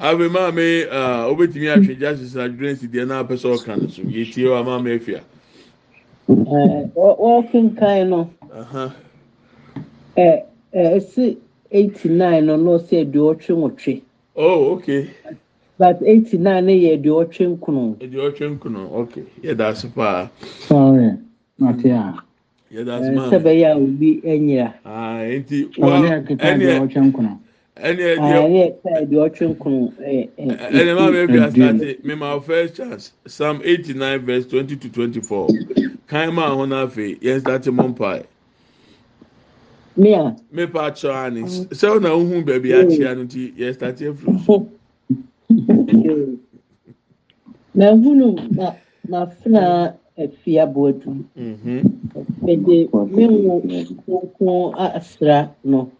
abe maame a obetumi atwe justice adwene si deɛ naa pɛ sɛ ɔka no so yɛ tie wa maame efia. wɔkenkan no ɛsi eighty nine no na ɔsɛ aduɔtwe nwɔtwe. oh okay. but eighty nine ne yɛ aduɔtwe nkunu. aduɔtwe nkunu okay yɛ da ase paa. sorry mate a. yɛ da ase maa. sɛ bɛyɛ a obi anyira. aa nti wa ɛni aduɔtwe nkunu. Ɛni ɛdi ɛni ɛka aduɔtwe nkunu. ɛni maa mi ebi asate mi ma first chance psalm eighty nine verse twenty to twenty four kan maa ho n'afɛ yɛn start mɔ mpae. Mia. mepa akyerɛ ani sɛ ɔna ohun baabi akyia no ti yɛ start efiri so. na hunu na na fena efi aboadu. mede me wo nkonkron asra no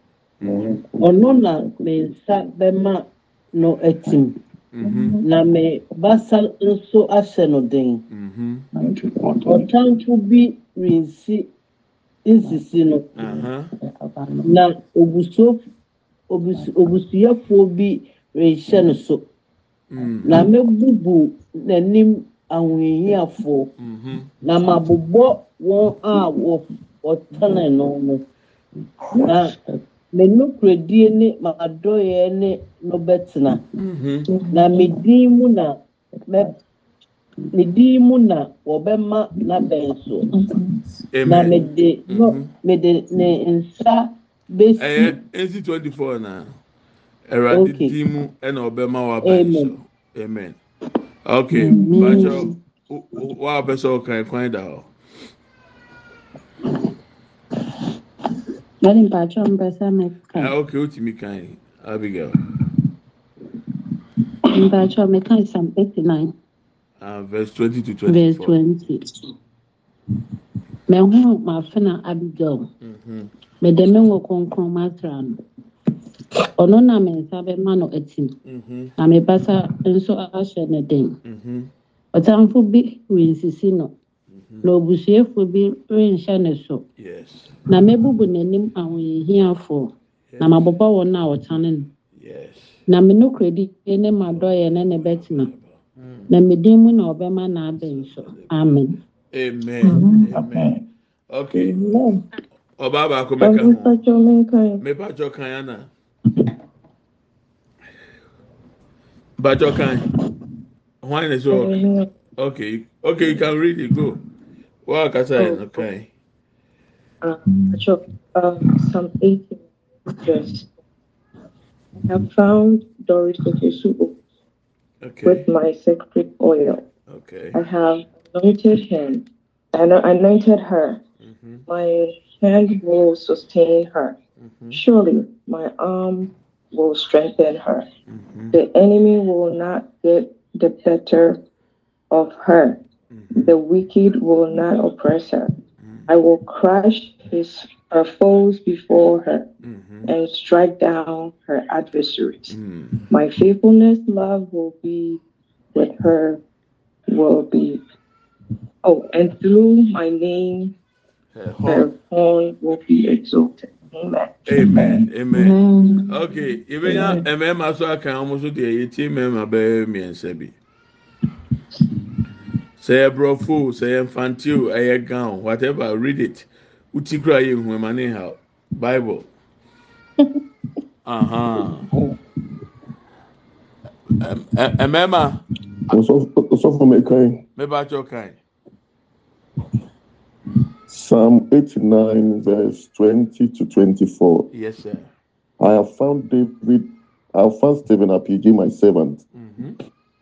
ɔno na me nsa bɛma no atim na me basa nso ahyɛ no den. Ɔtamfo bi rensi nsisi no. Na obusuo obusuafoɔ bi rehyɛ no so. Na mebubu n'anim ahohiafoɔ na mabobɔ wɔn a wɔtane no no. Na me nokoredie ne m'adɔeɛ ne no bɛtena na me din mu na mɛ ne din mu na wɔbɛma n'abɛn so. Na mede no mede ne nsa besi. ɛyɛ nsi twenty four na ɛwurade din mu ɛna ɔbɛma w'abɛn so. Amen. Okay bàtchɔ wà á pɛ sɛ ɔkan kwan da hɔ. Mmadụ mpaghara mpesa meka. Ok, otu mika anyị, Abigail. Mpaghara meka is Psalm 89. Uh, verse 20 to 24. Verse 20. Mehu mafe na Abigail. Mede me nwọ kɔnkɔn masra no. Ɔno na me nsa bɛma no atim. Mm-hmm. Na me basa nso ahyɛ ne den. Mm-hmm. Ɔtamfo bi rensisi no. Na obusuafo bi renhyɛ ne so. Yes. Na mɛbubu n'anim ahohiafoɔ. Na mabobɔ wɔn a wɔtane no. Yes. Na me nokoredi ne m'adɔeɛ ne ne bɛtena. Na me din mu na ɔbɛma n'abɛn so. Amen. Amen. Amen. Okay. Ọba baako bɛka ho. Mepatwɔ kan ana. Bàtchɔ kan. Why is it okay? Okay. Okay, you can read it. Go. Wa kasa yẹn no kan. Bàtchɔ um, Psalm eighty verse. I have found Doris Okesu okay. with my sacred oil. Okay. I have anointed him and anointed her. Mm-hmm. My hand will sustain her. Mm-hmm. Surely my arm will strengthen her. Mm-hmm. The enemy will not get the better of her. Mm-hmm. The wicked will not oppress her. Mm-hmm. I will crush his her foes before her mm-hmm. and strike down her adversaries. My faithfulness love will be with her, will be oh, and through my name her horn will be exalted. Amen. Amen. Amen. Okay. Even ya mmarima so aka wɔn so deɛ yɛtie mmarima bɛyɛ mmiɛnsa bi. Sɛ yɛ borɔfo, sɛ yɛ mfantio, ɛyɛ gown, whatever, read it. Uti kura yɛ hu ɛma ne ha. Bible. Mmarima. Osofo mekan. Meba atwa kan. Psalm 89, verse 20 to 24. Yes, sir. I have found David, I have found Stephen Apigi, my servant. Mm-hmm.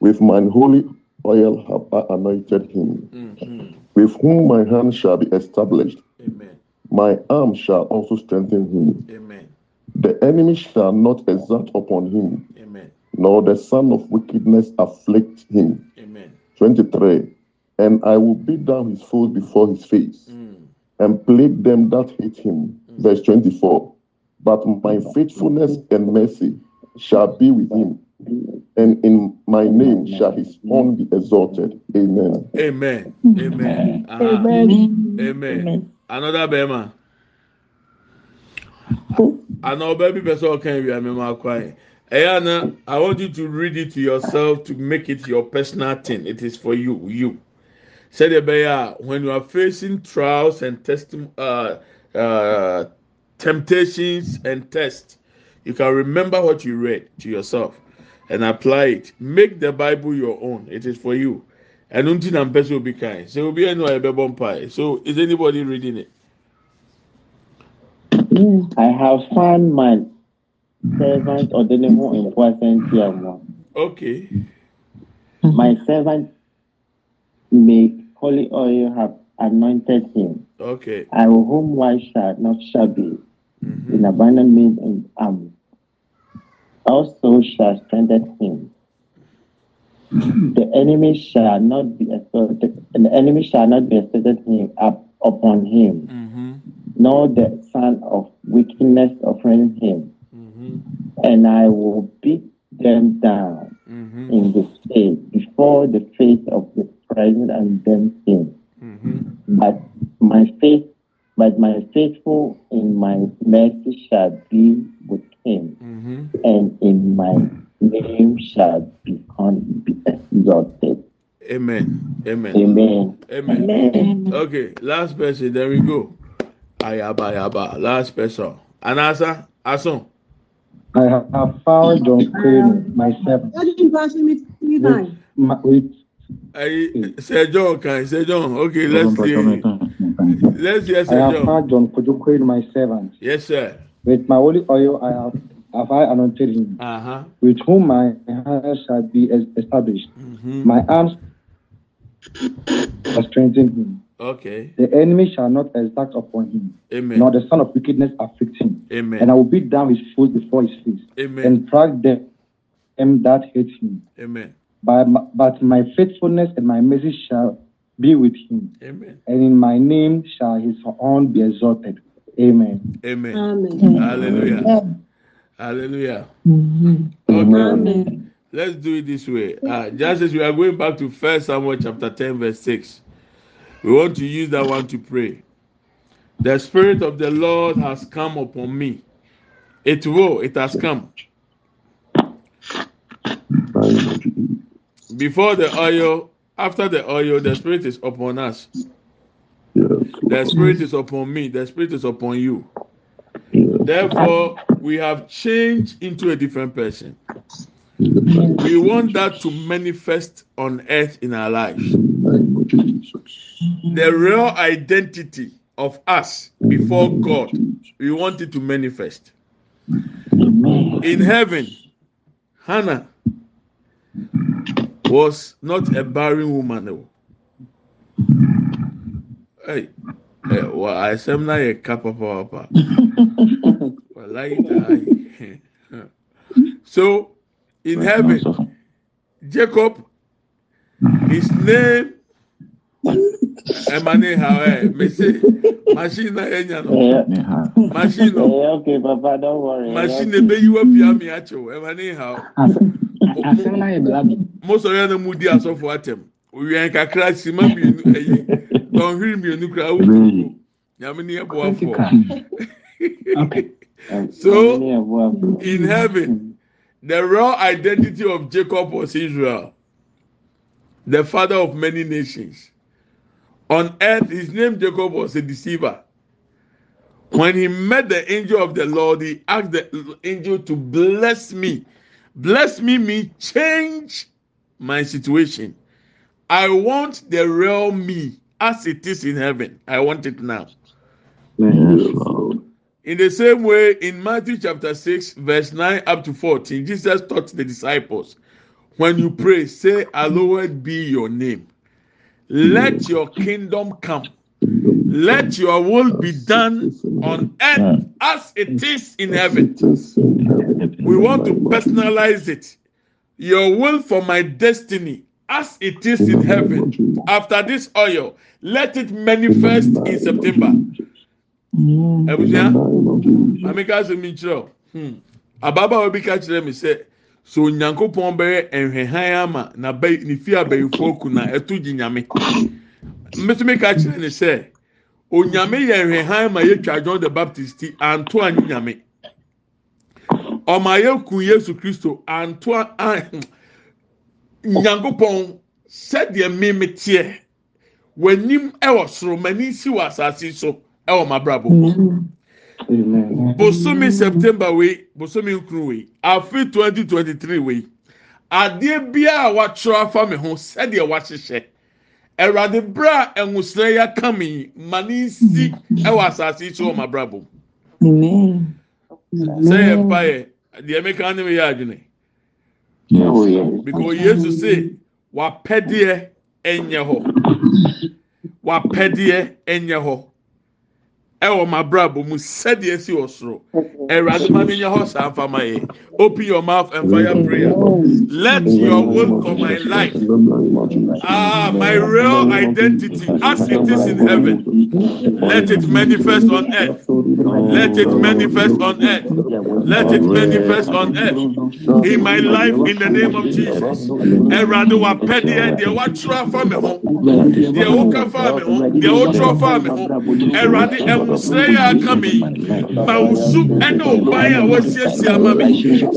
With mine holy oil have I anointed him, Mm-hmm. with whom my hand shall be established. Amen. My arm shall also strengthen him. Amen. The enemy shall not exert upon him, Amen. nor the son of wickedness afflict him. Amen. 23. And I will beat down his foes before his face Mm. and plague them that hate him. Verse 24. But my faithfulness and mercy shall be with him, and in my name shall his horn be exalted. Amen. Amen. Amen. Uh-huh. Amen. Amen. Another bema. Ana ọba bi pẹ sẹ ọka ewia mi ma Ayana, I want you to read it to yourself to make it your personal thing. It is for you. You. Said Ebeya, when you are facing trials and test, uh, uh, temptations and tests, you can remember what you read to yourself and apply it. Make the Bible your own. It is for you. And until I'm will be kind. So will be anywhere So is anybody reading it? I have found my servant Odenemo in Kwasentiamo. Okay. My servant may holy oil have anointed him. Okay. I will whom why shall not shall be mm-hmm. in abandonment and arm. Also shall strengthen him. The enemy shall not be assaulted, and the enemy shall not be assaulted him up upon him. Mm-hmm nor the son of wickedness offering him. Mm-hmm. And I will beat them down mm-hmm. in the face before the face of the present and them sin. Mm-hmm. But my faith, but my faithful in my mercy shall be with him, mm-hmm. and in my name shall be exalted. Amen. Amen. Amen. Amen. Amen. Okay, last person. There we go. Ayaba Ayaba. Last person. Anasa Asun. I have found John Crane myself. With, with I Sir John can Sir John. Okay, let's see. Let's hear Sir I have found John Kojo Crane my servant. Yes, sir. With my holy oil I have have I anointed him, uh-huh. with whom my hands shall be established. Mm-hmm. My arms are strengthened him. Okay. The enemy shall not exact upon him, Amen. nor the son of wickedness afflict him. Amen. And I will beat down his foot before his face, Amen. and track them that hate him. Amen. But, but my faithfulness and my mercy shall be with him. Amen. And in my name shall his horn be exalted. Amen. Amen. Amen. Hallelujah. Amen. Hallelujah. Mm-hmm. Okay. Amen. Let's do it this way. Uh, just as we are going back to First Samuel chapter 10, verse 6. We want to use that one to pray. The Spirit of the Lord has come upon me. It will, it has come. Before the oil, after the oil, the Spirit is upon us. The Spirit is upon me. The Spirit is upon you. Therefore, we have changed into a different person. We want that to manifest on earth in our lives the real identity of us before God, we want it to manifest. In heaven, Hannah was not a barren woman. Hey, well, I am not a kappa papa. So, in heaven, Jacob, his name ɛma ne ha ɛ mese machine na yɛ nya no machine no? Machine ebe yi wa pia mi akyɛw ɛma ne ha mo sɔrɔ yɛ no mu di asɔfo atɛm owia kakra sima mienu ɛyi dɔnhwiri mienu kura awo nyame afɔ so in heaven the raw identity of jacob was israel the father of many nations. On earth, his name Jacob was a deceiver. When he met the angel of the Lord, he asked the angel to bless me. Bless me me change my situation. I want the real me as it is in heaven. I want it now. In the same way, in Matthew chapter 6, verse 9 up to 14, Jesus taught the disciples when you pray, say, Hallowed be your name. Let your kingdom come. Let your will be done on earth as it is in heaven. We want to personalize it. Your will for my destiny as it is in heaven. After this oil, let it manifest in September. Mm. Hmm. Ababa obi ka kyerɛ mi sɛ so onyankopɔn bɛyɛ nhwɛhan ama na bɛyi ne fi abɛyifoɔ ku na ɛto gyi nyame. Mbɛtumi ka kyerɛ ne sɛ onyame yɛ nhwɛhan ma yɛtwa john the baptist ti anto anyi nyame. Ɔmo ayɛ kun yesu kristo anto a ah, hmm, nyankopɔn sɛdeɛ mímí teɛ w'anim ɛwɔ soro m'ani si wɔ asase so ɛwɔ m'abrabɔ bosomi september wei bosomi nkuru wei afi twenty twenty three wei adeɛ biara a watwerɛ afa mi ho sɛdeɛ wahyehyɛ ɛwurade bere a ɛnwusrɛ yɛ ka mi ma ne nsi ɛwɔ asase so wɔ m'abrabɔ sɛ yɛ mpa yɛ deɛ meka ne mi yɛ adwene. Because yesu say wapɛdeɛ ɛnyɛ hɔ wapɛdeɛ ɛnyɛ hɔ. Ɛwɔ m'abrabɔ mu sɛdeɛ si wɔ soro ɛwurade ma mi hɔ saa nfama yɛ open your mouth and fire prayer. Let your will for my life. Ah my real identity as it is in heaven let it manifest on earth. Let it manifest on earth. Let it manifest on earth. In my life in the name of jesus. Ɛwurade wa pɛ deɛ deɛ watwerɛ afa mi ho deɛ woka fa mi ho deɛ wotwerɛ fa mi ho ɛwurade ɛmu. Nwosrɛ yɛ aka mi ma wusu ɛne ɔban a wɔasiesie ama mi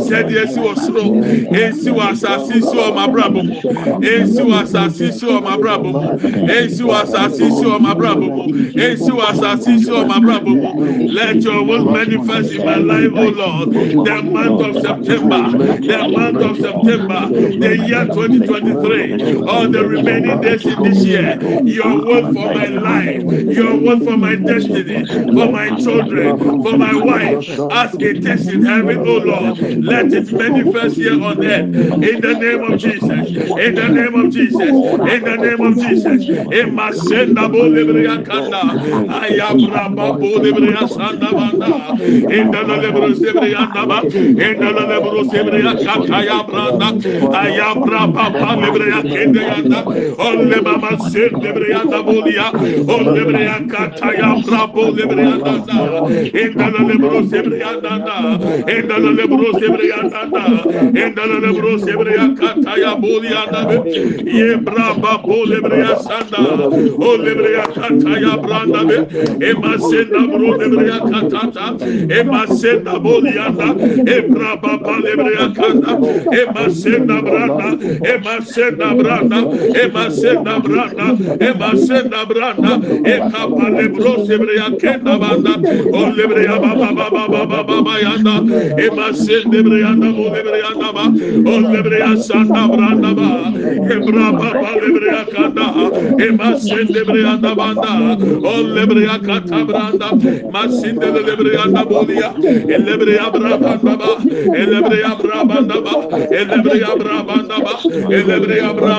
sɛdeɛ esi wɔ soro esi wɔ asase si wɔ m'abrabɔ mu esi wɔ asase si wɔ m'abrabɔ mu esi wɔ asase si wɔ m'abrabɔ mu esi wɔ asase si wɔ m'abrabɔ let your will manifest in my life o lord. The month of september the month of september the year 2023 all the remaining days in this year your will for my life your will for my destiny for my children, for my wife, as it is in heaven, O Lord. Let it manifest here on earth. In the name of Jesus. In the name of Jesus. In the name of Jesus. In Masenda Bolivria Kanda. Ayabra Bolivria Sanda. In the Lebro Sebria Naba. In the Lebro Sebria Kataya Branda. Ayabra Papa Libria Kendayanda. Ole Mama Sebria Bolia. Ole Libria Kataya Brabo lebro sebre yandanda. Endala lebro sebre yandanda. Endala lebro sebre yandanda. Endala lebro sebre yakata ya bol yandanda. Ye braba bol lebre yasanda. O lebre yakata ya branda be. Ema senda bro lebre yakata ta. Ema senda bol yanda. E braba ba lebre yakanda. Ema senda branda. Ema senda branda. Ema senda branda. Ema senda kenda banda olebre ya ba ba ba ba ba ba ba ba yanda e masil debre yanda o debre yanda ba olebre ya sanda branda ba e bra ba ba debre ya kanda e masil debre yanda banda olebre ya kata branda masil debre yanda bolia elebre ya bra banda ba elebre ya bra banda ba elebre ya bra banda ba elebre ya bra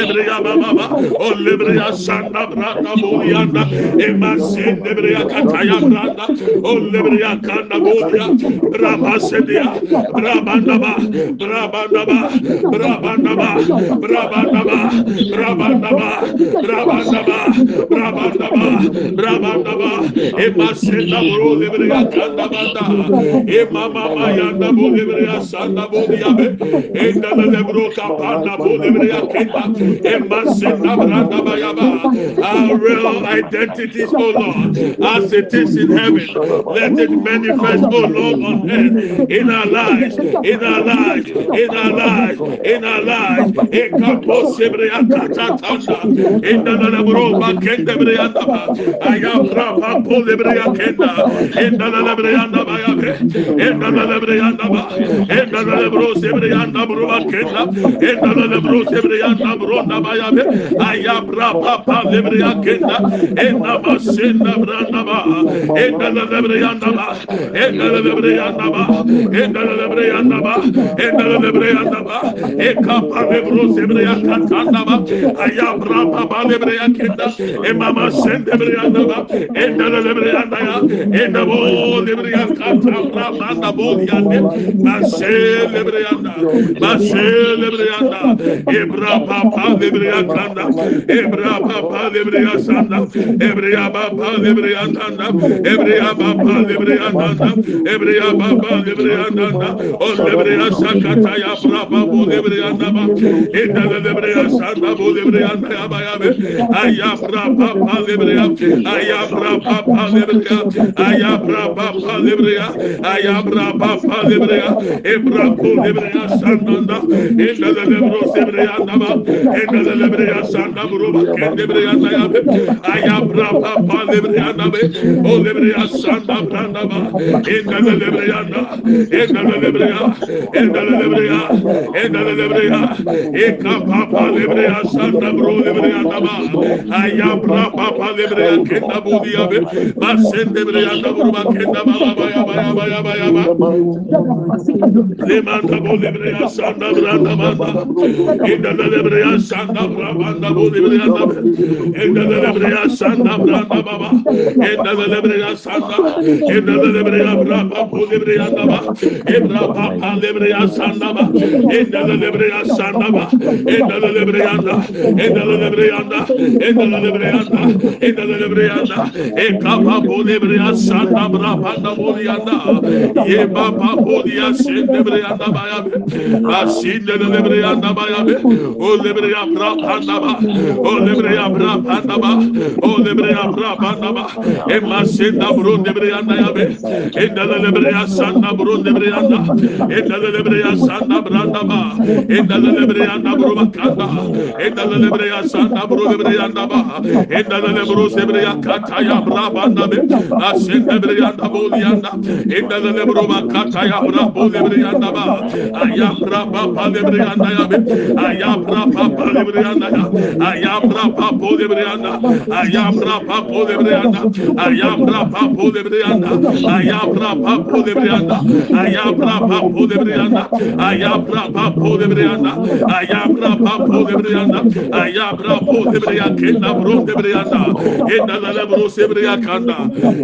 ebre ya baba o lebreya sanda branda bolianda e masin lebreya kataya branda. O lebreya kanda bolia braba sedia. Brabanda ba brabanda ba brabanda ba brabanda ba brabanda ba brabanda ba brabanda ba brabanda ba e masin da bro lebreya kanda banda. E mama ma yanda bo lebreya sanda bolia be. E da lebro kapanda bo lebreya kenda our real identities, O Lord, as it is in heaven, let it manifest, O Lord, on earth, in our lives, in our lives, in our lives, in our lives. Enda la lebro sebre anda bruba kenda, enda la lebro sebre anda bronda bayabe ayabra papa lebriya kenda enda masenda branda ba enda lebriya ba enda lebriya ba enda lebriya ba enda lebriya ba ekapa lebro sebriya katanda ba ayabra papa lebriya kenda emama senda lebriya ba enda lebriya ya enda bo lebriya katanda branda bo yande masel lebriya masel lebriya ebra papa lebreya tanda ebra baba lebreya sanda ebreya baba lebreya tanda ebreya baba lebreya tanda ebreya baba lebreya tanda o lebreya sakata ya braba bu lebreya tanda enda lebreya sanda bu lebreya tanda baya be aya braba baba lebreya aya braba baba lebreya aya braba baba lebreya aya braba baba lebreya ebra bu lebreya sanda enda lebreya lebreya tanda kazelebre ya sanda buruba kendebre ya dayabe ayabra papa lebre ya dabe o lebre ya sanda branda ba endale lebre ya da endale lebre ya endale lebre ya endale lebre ya eka papa lebre ya sanda bro lebre ya daba ayabra papa lebre ya kenda budi ya be basen lebre ya da buruba kenda ba ba ya ba ya ba ya ba ya ba lemanda bo lebre ya sanda branda ba endale lebre ya sanda branda branda boli branda enda de brea sanda branda baba enda de brea sanda enda de brea braba boli branda ba enda papa de brea sanda ba enda de brea sanda ba enda de brea anda enda de brea anda enda de brea anda enda de brea anda e kapa boli brea sanda braba da anda ye baba boli ya sende anda ba ya be asinde de anda ba ya be o de bra pandaba o lebre ya bra pandaba o lebre ya bra pandaba e masenda bro lebre ya na yabe e dala lebre ya sanda bro lebre ya na e dala lebre ya sanda bra ndaba e dala lebre ya na bro bakanda e dala lebre ya sanda bro lebre ya ndaba e dala lebre lebre ya kata ya bra bandabe asenda ya na bol ya na e dala lebre ya bra ya ndaba ayam bra pa lebre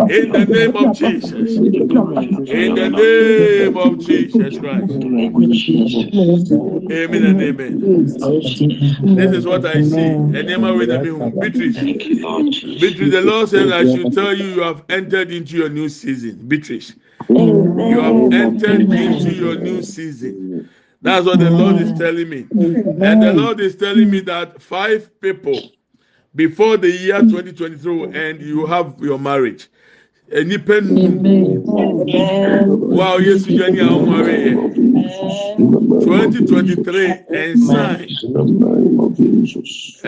in the name of Jesus. In the name of Jesus Christ. Amen and amen this is what I see. Beatrice. Beatrice, the Lord says, I should tell you, you have entered into your new season. Beatrice, you have entered into your new season. That's what the Lord is telling me. And the Lord is telling me that five people before the year 2023 and you have your marriage. Wow, yes, you are married. 2023 ẹnsan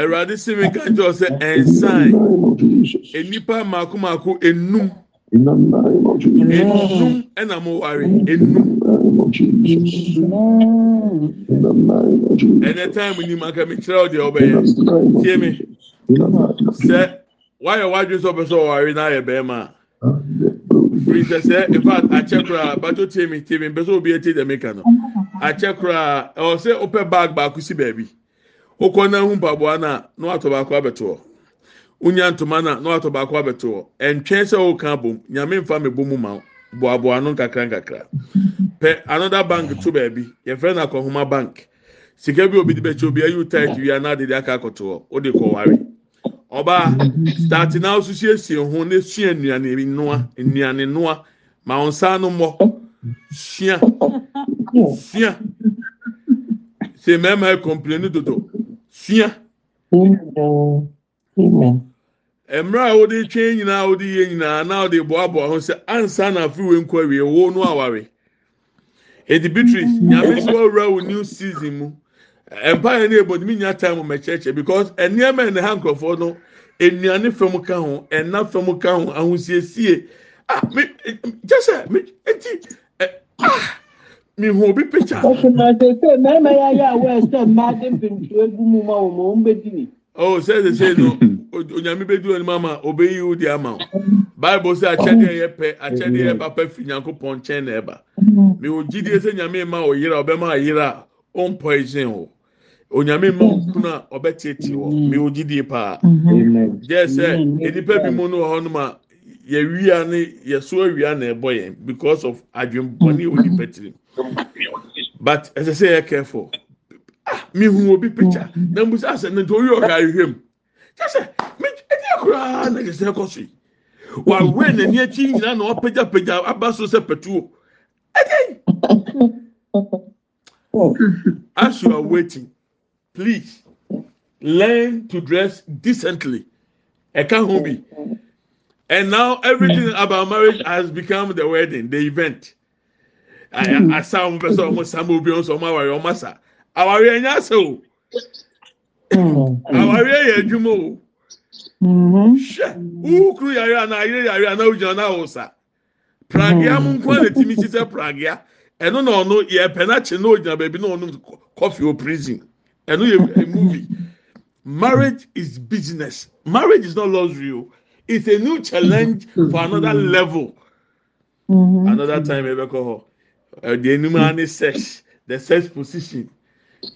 ẹwurade sinmi kájọ sẹ ẹnsan enipa mako mako enum enum ẹna mo wari enum ẹnẹ táìmù ni màkà mi kyerẹ ọdẹ ọbẹ yẹ tie mi? Sẹ wáyọ wájú sọ pẹ sọ wàrí náà yẹ bẹẹ ma firi in fact akyẹ kura bàtò mi tie mi bẹ sọ obi ẹ tie dẹ mi kàn náà. Akyɛ koraa ɛwɔ sɛ opɛ bag baako si baabi okɔ na hu mpaboa na na watɔ baako abɛtoɔ unya ntoma na na watɔ baako abɛtoɔ ɛntwɛn sɛ ɔka bom nyame nfa mi bom ma boaboa no nkakra nkakra pɛ another bank to baabi yɛfrɛ no akɔnhoma bank. Sika bi obi de bɛkyɛ obi ayi tight wia na de de aka akɔtoɔ o de kɔ ware ɔbaa start na nso siesie ho na sua nnuane noa nnuane noa ma wɔn nsa no mmɔ sua sua sɛ mmarima yɛ kɔmpleni dodo. Sua mmerɛ a wɔde twɛn nyinaa wɔde yɛ nyinaa na wɔde boaboa ho sɛ ansa na afiwe nkɔ awie wo no aware edi beatrice nyame sɛ wɔwura wo new season mu. Empire ne ebo mi nya time mɛkyerɛkyerɛ because nneɛma ɛna ha nkurɔfoɔ no nnuane fam ka ho ɛna fam ka ho ahosiesie ah mi kyɛ mi eti ɛ ah! mehu obi picture. ọsùnmọ̀sẹ̀sẹ̀ mẹ́rin yà yà wọ ẹsẹ̀ mmaa dé mpintu egu mu ma wọ́n wọ́n bẹ di ni. ọ̀ sẹ́sẹ̀sẹ̀ nù onyàmí bẹ dúró ni mu ama òbẹ yìí ó di ama o. Báyìbù sẹ akyẹ́dẹ́ yẹ pẹ akyẹ́dẹ́ yẹ bá pẹ fi nyankó pọ̀ nkyẹn nà ẹ bá mi ò jídìí ẹsẹ̀ nyàmí ma ọ̀ yẹra ọbẹ̀ ma yẹra ó ń pọ̀ ẹ̀sìn o onyame ma ɔnkunu a ɔbɛtiatie wɔ mewɔ gyidie paa gye sɛ nnipa bi mu no wɔ hɔnom a yɛwia ne yɛso awia na ɛbɔ yɛn because of adwenbɔne onipa tirim but ɛsɛ sɛ yɛ careful mihu obi picture na mbusa asɛ ne nti oyi ɔhwɛ ahwehwɛ mu kyesɛ mi ɛdi koraa na kyesɛ ɛkɔ so yi wawe n'ani akyi nyinaa na ɔpagyapagya aba so sɛ pɛtuo ɛdi as you are waiting please learn to dress decently. Ɛka ho bi and now everything about marriage has become the wedding the event asa pɛ sɛ wɔn sa ma obi nso wɔn awari wɔn asa awari ɛnyɛ asa o awari ɛyɛ adwuma o hwɛ wukuru yare ana ayere yare ana ogyina na awosa pragia mu nko na timi ti sɛ pragia. Eh, Ɛno na ɔno yɛ pɛ n'akyi na ogyina baabi na ɔno coffee o prison. Eh, Ɛno yɛ a movie. Marriage is business. Marriage is not luxury o it's a new challenge for another mm-hmm. level. Mm-hmm. Another time eh, ebe kɔ hɔ ɛdi enum ani sex the sex position.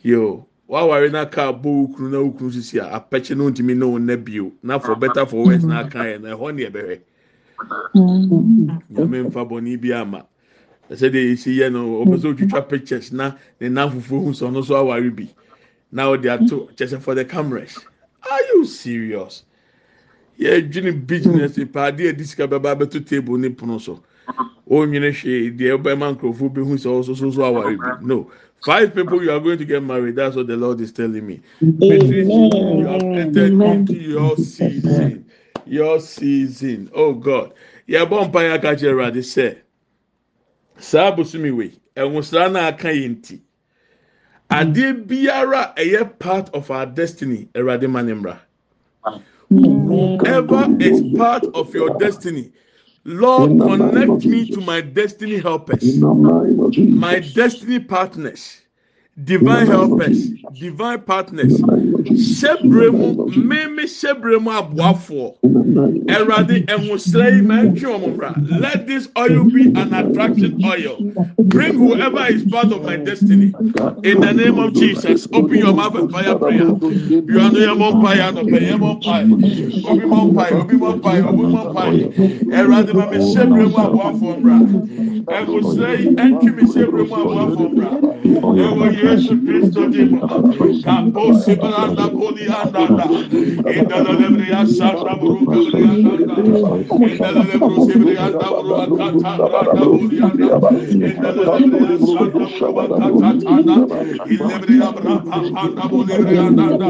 Yo wawari na kaa bɔ okunu na okunu sisi a apɛkyɛ na ontumi na wɔn na bio na for better for worse na aka yɛ na ɛhɔ ne ɛbɛhwɛ nyame nfa bɔnni bi ama. Ɛsɛ de esi yɛ no ɔpɛ sɛ otwitwa pictures na ne nan fufuo hu sɛ ɔno nso awari bi. Na ɔde ato kyɛsɛ for the cameras. Are you serious? Yɛ dwene business paade edi sika bɛba abɛto table ne pono so onyini hwee deɛ ɔbɛma nkurɔfoɔ bi hu sɛ ɔso so so oh, awari bi no. Five people you are going to get married. That's what the Lord is telling me. Patricia, you have entered into your season. Your season. Oh God. Yeah, bon paya kache radi say. Saa busumi we. Enwusra na aka yenti. Ade biara ɛyɛ part of our destiny. Erade manimra. Whoever is part of your destiny. Lord, connect me to my destiny helpers, my destiny partners, divine helpers, divine partners. Shebremu, meme shebremu abuafo. Erade enwusrei mentwi omumra. Let this oil be an attraction oil. Bring whoever is part of my destiny. In the name of Jesus, open your mouth and fire prayer. You are no your mom fire, no pay your mom fire. Obi mom fire, obi mom fire, obi mom fire. Erade mame shebremu abuafo mra. Enwusrei entwi me shebremu abuafo mra. Ewo Yesu Kristo di mu. Kampo sibranda kodi andanda. Indala lebri asanda buru kebri andanda. Indala lebru sibri anda buru akata anda buri anda. Indala lebri asanda buru akata anda. Ilebri abra anda buri lebri andanda.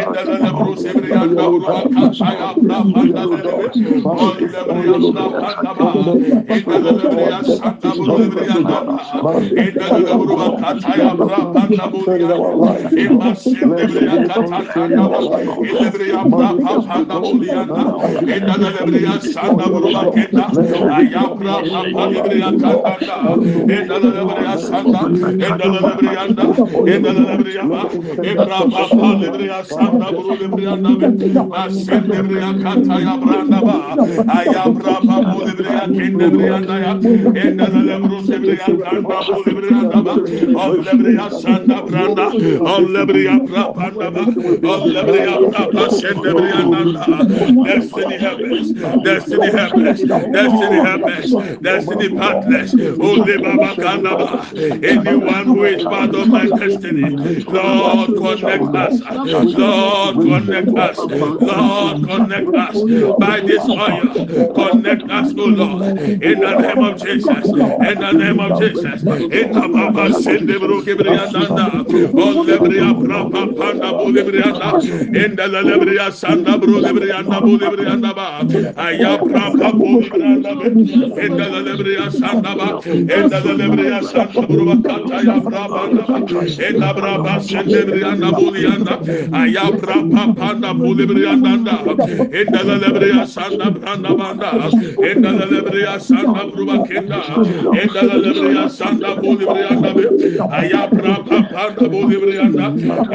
Indala lebru sibri anda buru akata abra anda lebri. Ol lebri asanda anda ba. Indala lebri asanda buru lebri andanda. Indala lebru akata abra rabanda buya imaşinde buya katakanda buya ilebriya papanda buya inda da lebriya sanda buya kenda ayakra papa lebriya kanda inda da lebriya sanda inda da lebriya da inda da lebriya ba ibra papa lebriya sanda buya lebriya da maşin lebriya kataya branda ba ayabra papa lebriya kenda lebriya da ya inda da lebriya sanda lebriya kanda lebriya da ba lebriya sanda branda. Ol lebriya bra panda ba. Ol lebriya papa sende lebriya anda. Destiny helpers. Destiny helpers. Destiny helpers. Destiny partners. Only Baba Kanaba. Anyone who is part of my destiny. Lord, connect us. Lord, connect us. Lord, connect us. By this oil, connect us, O Lord. In the name of Jesus. In the name of Jesus. In the Baba brianda o le brianda panda bu le enda la le sanda bro le brianda bu le brianda ba. Aya pra pa enda la le sanda ba. Enda la le sanda bro ba. Kata ya enda bra ba sende brianda bu anda aya pra panda bu anda enda la le sanda branda banda enda la le sanda bro ba enda la le sanda bu le be aya rapanda bohibriyanda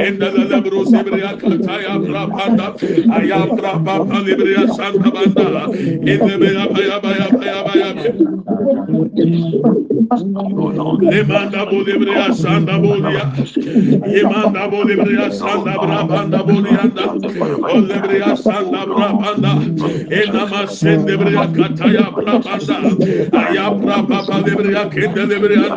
endala labro sibriya kataya rapanda ayam rapanda libriya santa banda indeme yapaya baya baya baya Lemanda bolibriya santa bolia Yemanda bolibriya santa brapanda bolianda Olibriya santa brapanda Enama sendebriya kataya brapanda Ayam rapanda libriya kendelebriya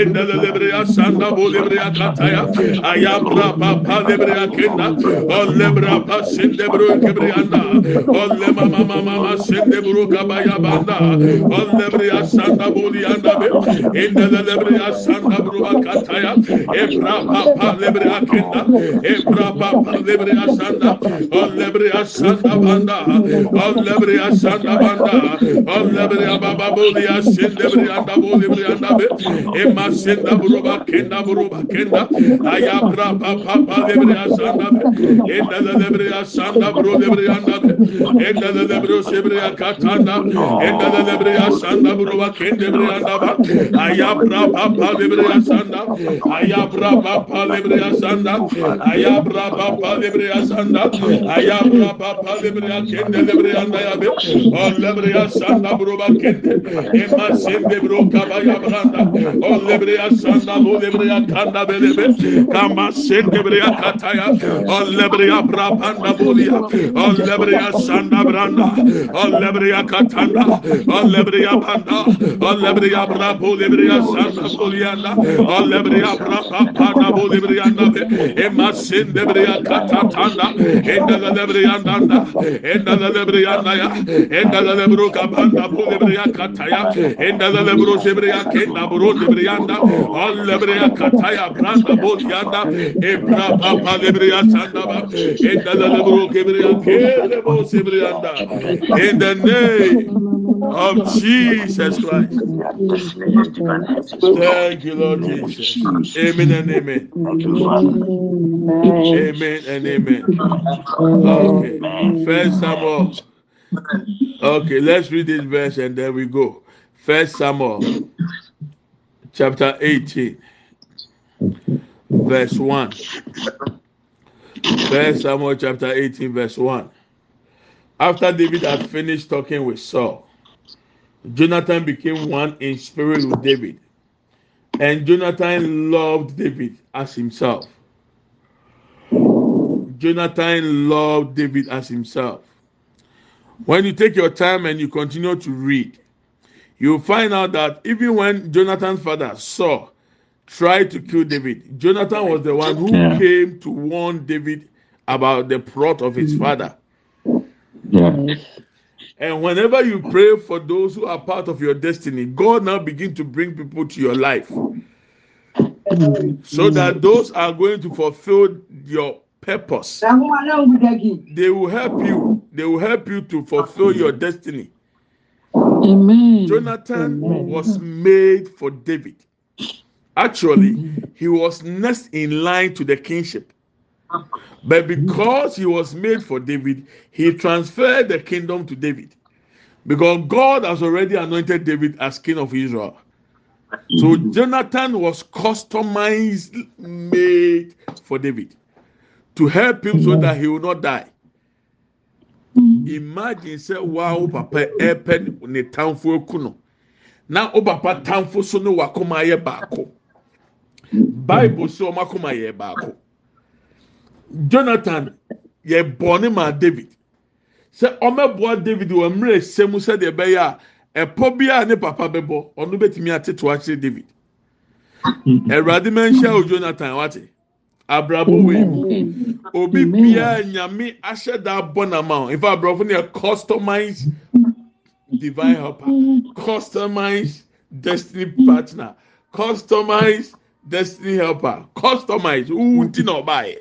endelebriya santa Brabo Libria Cataya, Ayabra Papa Libria Kenda, O Lebra Pasin de Bru Kebrianda, O Lema Mama Mama Sin de Bru Kabaya Banda, O Lebria Santa Bulianda, in the Lebria Santa. bakataya ebraba palebre akenda ebraba palebre asanda olebre asanda banda olebre asanda banda olebre baba boli aselebre anda boli bre anda be emasenda buruba kenda buruba kenda ay ayabra papa palebre asanda be enda lebre asanda bro lebre anda be enda lebre sebre akatanda enda lebre asanda buruba kende bre anda ba ayabra papa lebre asanda sanda ayabra baba lebre sanda ayabra baba lebre sanda ayabra baba lebre kende lebre anda ya be o lebre sanda broba kende ema sende broka baya branda o lebre sanda lo lebre kanda belebe kama sende lebre kataya o lebre brabanda bolia o lebre sanda branda o lebre katanda o lebre banda o lebre brabo lebre sanda bolia Olebriya Brapa Pana Bolibrianda, Emma Sindebriya Katatanda, Enda Lebriya Nanda, Enda Lebriya Naya, Enda Lebro Kabanda Bolibriya Kataya, Enda Lebro Sebriya Kenda Bro Debrianda, Olebriya Kataya Branda Bolianda, Ebra Papa Lebriya Sandaba, Enda Lebro Kebriya Kebo Sebrianda. In the name of Jesus Christ. Thank you Lord Jesus. Amen and amen. Amen and amen. Okay. First Samuel. Okay let's read this verse and then we go. First Samuel chapter 18 verse 1. First Samuel chapter 18, verse 1. After David had finished talking with Saul, Jonathan became one in spirit with David. And Jonathan loved David as himself. Jonathan loved David as himself. When you take your time and you continue to read, you'll find out that even when Jonathan's father Saul tried to kill David. Jonathan was the one who yeah. came to warn David about the plot of his father. Yeah. And whenever you pray for those who are part of your destiny, God now begin to bring people to your life. So that those are going to fulfill your purpose. They will help you. They will help you to fulfill your destiny. Amen. Jonathan Amen. was made for David. Actually, he was next in line to the kingship. But because he was made for David, he transferred the kingdom to David. Because God has already anointed David as king of Israel. So Jonathan was customized, made for David to help him so that he will not die. Imagine say, wow, papa, epen ne tamfo kuno. Na o papa tamfo so no wakoma ye baako. bible sɛ ɔmo ye baako jonathan yɛ bɔne ma david. Sɛ ɔmɛboa david wɔ mmerɛ ɛsɛ mu sɛdeɛ ɛbɛyɛ a ɛpɔ bi a ne papa bɛbɔ ɔno bɛtumi ateto akyerɛ david. Awurade mɛnhyia o jonathan wate abrabɔ wei mu obi biara nyame ahyɛ da abɔ n'ama o. Nfa aborɔfo no yɛ customize divine helper customize destiny partner customize destiny helper customize who ti na ọba yẹ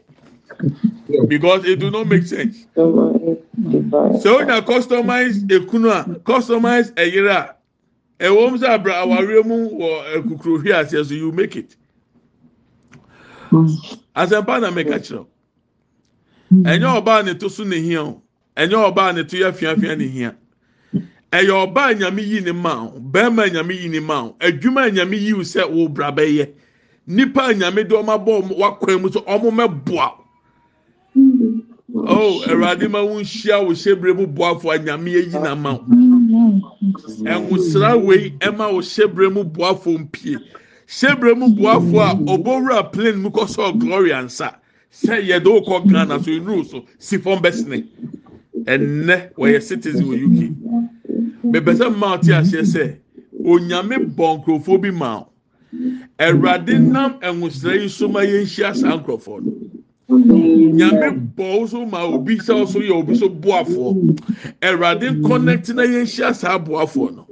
because it do not make sense. So na customize ekunu a customize ẹyẹrẹ a ẹwọ mu sẹ abira awaare mu wọ ekukuru hwi ase so you make it. Asẹmpa na mẹka kyerɛ ɛnyɛ ɔbaa ne to so ne hia o ɛnyɛ ɔbaa ne to yɛ fiafia ne hia ɛyɛ ɔbaa nyame yi ne ma o bɛrima nyame yi ne ma o adwuma nyame yi o sɛ wo bra bɛyɛ. nipa nyame de ɔmo abɔ wakwan mu so ɔmo mɛboa oh awurade ma wo nhyia wo hyɛbrɛ mu boafo a nyame ayi na ma wo. Ɛnwosra wei ɛma wo hyɛbrɛ mu boafo mpie. Hyɛbrɛ mu boafo a ɔbɔwura plane mu kɔ sɔɔ glory ansa sɛ yɛde wokɔ ghana so enuru so si fɔm bɛsene. Ɛnɛ wɔyɛ citizen wɔ uk bɛbɛ sɛ mmaa ɔte aseɛ sɛ onyame bɔ nkurɔfoɔ bi maa awurade nam nwosira yi so ma yɛn hyia saa nkurɔfoɔ no nyame bɔ so ma obi sɛ ɔso yɛ obi so boafoɔ awurade connect na yɛn hyia saa boafoɔ no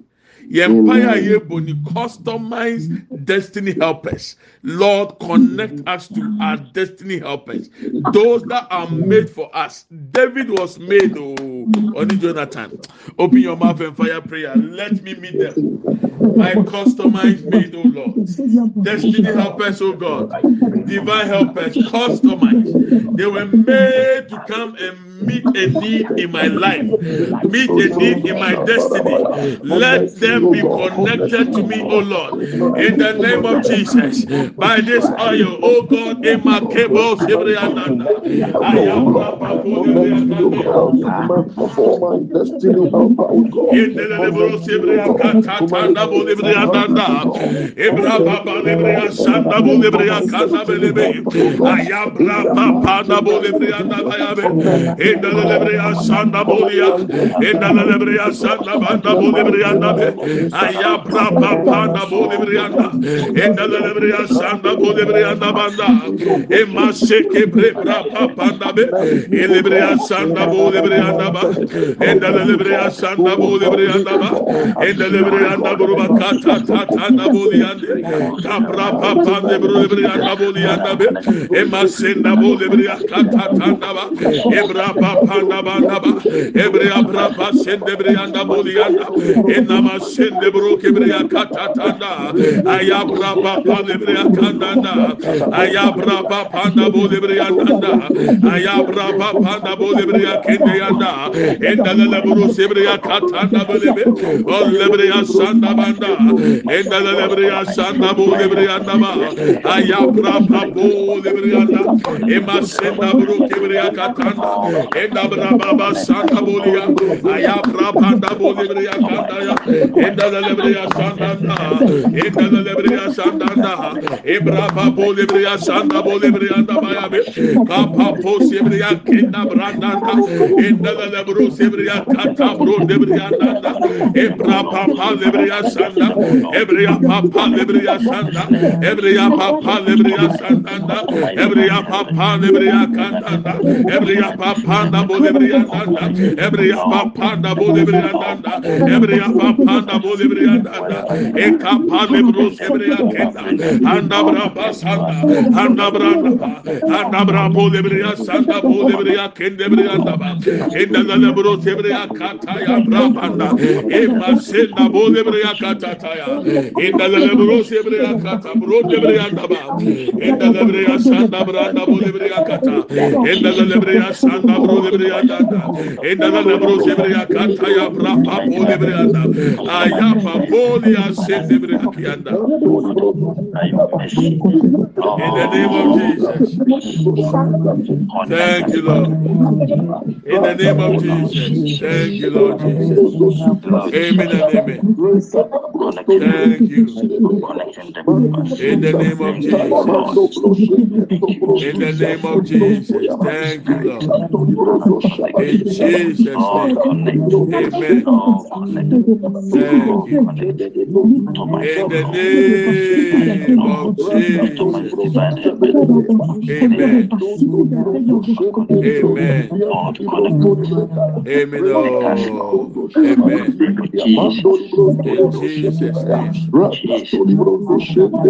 yɛn mpaeɛ a yɛbɔ ni customize destiny helpers. Lord connect us to our destiny helpers. Those that are made for us. David was made oh only jonathan. Open your mouth and fire prayer. Let me meet them. My customized made oh lord. Destiny helpers oh god. Divine helpers customized they were made to come and meet a need in my life, meet a need in my destiny. Let them be connected to me, oh Lord, in the name of Jesus. By this oil, oh God, in my endala lebreya sanda bolia endala sanda banda boli brianda be aya bra pa da boli sanda boli brianda banda e masse ke bre be elebreya sanda boli brianda ba endala lebreya sanda boli brianda ba endala brianda buruba ta ta ta ta da boli ande ka bra pa pa de be e masse da boli ta ta da ba e ba panda banda ba. Ebre abra ba sende bre anda boli anda enna ma sende bro ke bre akata tanda aya bra ba panda bre akanda anda aya bra ba panda boli bre anda aya bra ba panda boli bre akende anda enda la bro se bre akata anda boli be ol bre asanda banda. Enda la bre asanda boli bre anda ba. Aya bra ba boli bre anda ema senda bro ke bre akata anda Edabra Baba Santa Bolia, Ayabra Panda Bolibria Candaya, Edalebria Santana, Edalebria Santana, Ebrapa Bolibria Santa Bolibria Dabayabe, Papa Posibria Kinda Brandana, Edalebro Sibria Catabro Debria Nanda, Ebrapa Palibria Santa, Ebria Papa Libria Santa, Ebria Papa Libria Santana, Ebria Papa Libria Cantana, Ebria Papa panda bolebriyanda ebriya panda bolebriyanda ebriya panda bolebriyanda eka pale brus ebriya kenda anda bra basanda anda bra anda bra bolebriya sanda bolebriya kende briyanda ba enda lale brus ebriya kata ya bra panda e masenda bolebriya kata ta ya enda lale brus ebriya kata brus ebriyanda ba enda lale ebriya sanda branda bolebriya kata enda lale ebriya sanda In the name of Jesus. Thank you, Lord. In the name of Jesus. Thank you, Lord Jesus. Amen and amen. Thank you. In the name of Jesus. In the name of Jesus. Thank you, Lord. In Jesus' name. Amen. Thank you. In the name of Jesus. Amen. Amen. Amen. Amen. In Jesus' name.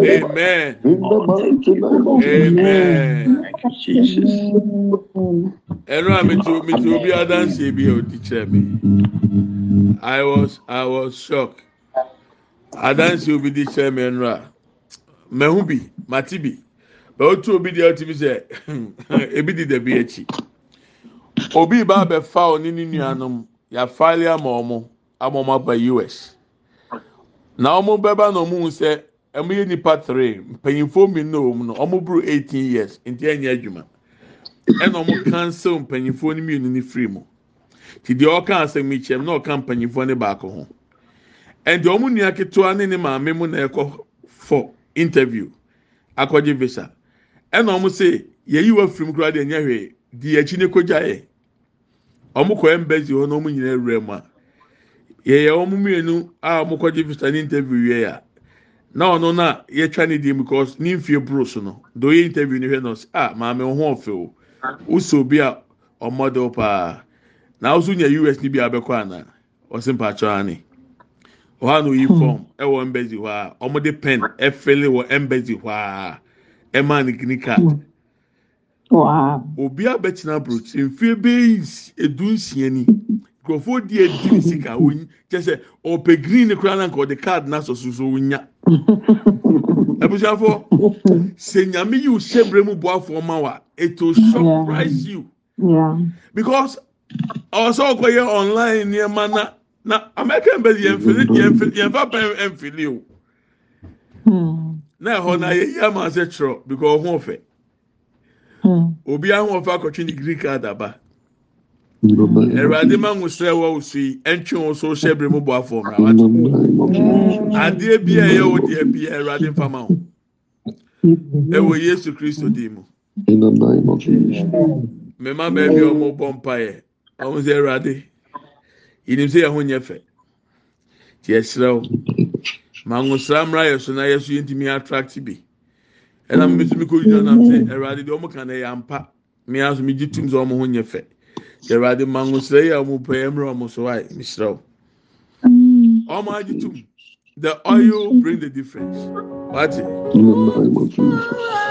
Amen. Amen. Ẹnu a meti meti obi adansi bi a odi kyerɛ mi i was i was shocked. Adansi obi di kyerɛ mi ẹnu a. Mɛhu bi mati bi. Otu obi di ɛti bi sɛ ebi di dɛbi akyi obi ba abɛfa ɔne ne nuanom yafaale ama ɔmo ama ɔmo aba us na ɔmo bɛba na ɔmo sɛ ɛmo yɛ nipa three mpanyinfoɔ mmienu na wɔm no ɔmo buru eighteen years nti ɛnyɛ adwuma ɛna ɔmo cancel mpanyinfoɔ no mmienu ne firi mu. Ti deɛ ɔka asɛm yi kyɛm na ɔka mpanyinfoɔ ne baako ho. Ɛnti ɔmo nua ketewa ne ne maame mu na ɛkɔ for interview akɔgye visa. Ɛna ɔmo sɛ yɛyi wa firi mu koraa deɛ nyɛ hwee. Di akyi ne kogya yɛ. Ɔmo kɔ embassy hɔ na ɔmo nyinaa wura mu a yɛyɛ ɔmo mmienu a ɔmo kɔgye visa ne interview yɛ a na ɔno na yɛtwa ne di because ne nfie buro so no do yɛ interview ne hwɛ no ah maame ho ɔfɛ wosɛ obi a ɔmɔdel paa na ɔso nya us ni bi abɛkɔ ana ɔsi mpatsɔ ani ɔha na oyi fɔm ɛwɔ embassy hɔ a ɔmo pen ɛfɛle wɔ embassy hɔ a ɛmaa ne green card. Obi abɛtena aburokyi mfie bɛyi edu nsia ni nkurɔfoɔ di edi ne sika onyi kyɛ sɛ ɔpɛ green ne koraa na nka ɔde card n'asɔ soso onya abusuafo sɛ nyame yi o hyɛ bere mu boafo ma wa it will surprise you. Because ɔsɛ ɔkɔ yɛ online nneɛma na na american bɛ yɛn fili yɛn fili yɛn fa pɛn ɛnfili o. Na ɛhɔ na yɛ yi ama ase kyerɛ because ɔho ɔfɛ obi ahụ ọfa akọtwe ne green card aba. Awurade ma nwosrɛ wɔ woso yi ɛntwe wo so hyɛ bere mu bɔ afɔ mra wato adeɛ bi a ɛyɛ wo deɛ bi awurade mfa ma wo ɛwɔ yesu kristo din mu mmarima baabi a wɔn bɔ mpaeɛ wɔn sɛ awurade yinim sɛ yɛn ho nyɛ fɛ tí yɛsrɛ wo ma nwosra mmra yɛ so na yɛ so yɛntumi attract bi. Ɛna mi nso mi kɔ gyina nam sɛ awurade deɛ ɔmo ka na ampa mi aso mi gye tum sɛ fɛ awurade ma nwosra yi a ɔmo pɛ ɛmmerɛ ɔmo so ayi mi srɛ wo ɔmo agye tum the oil bring the difference. Wati mm.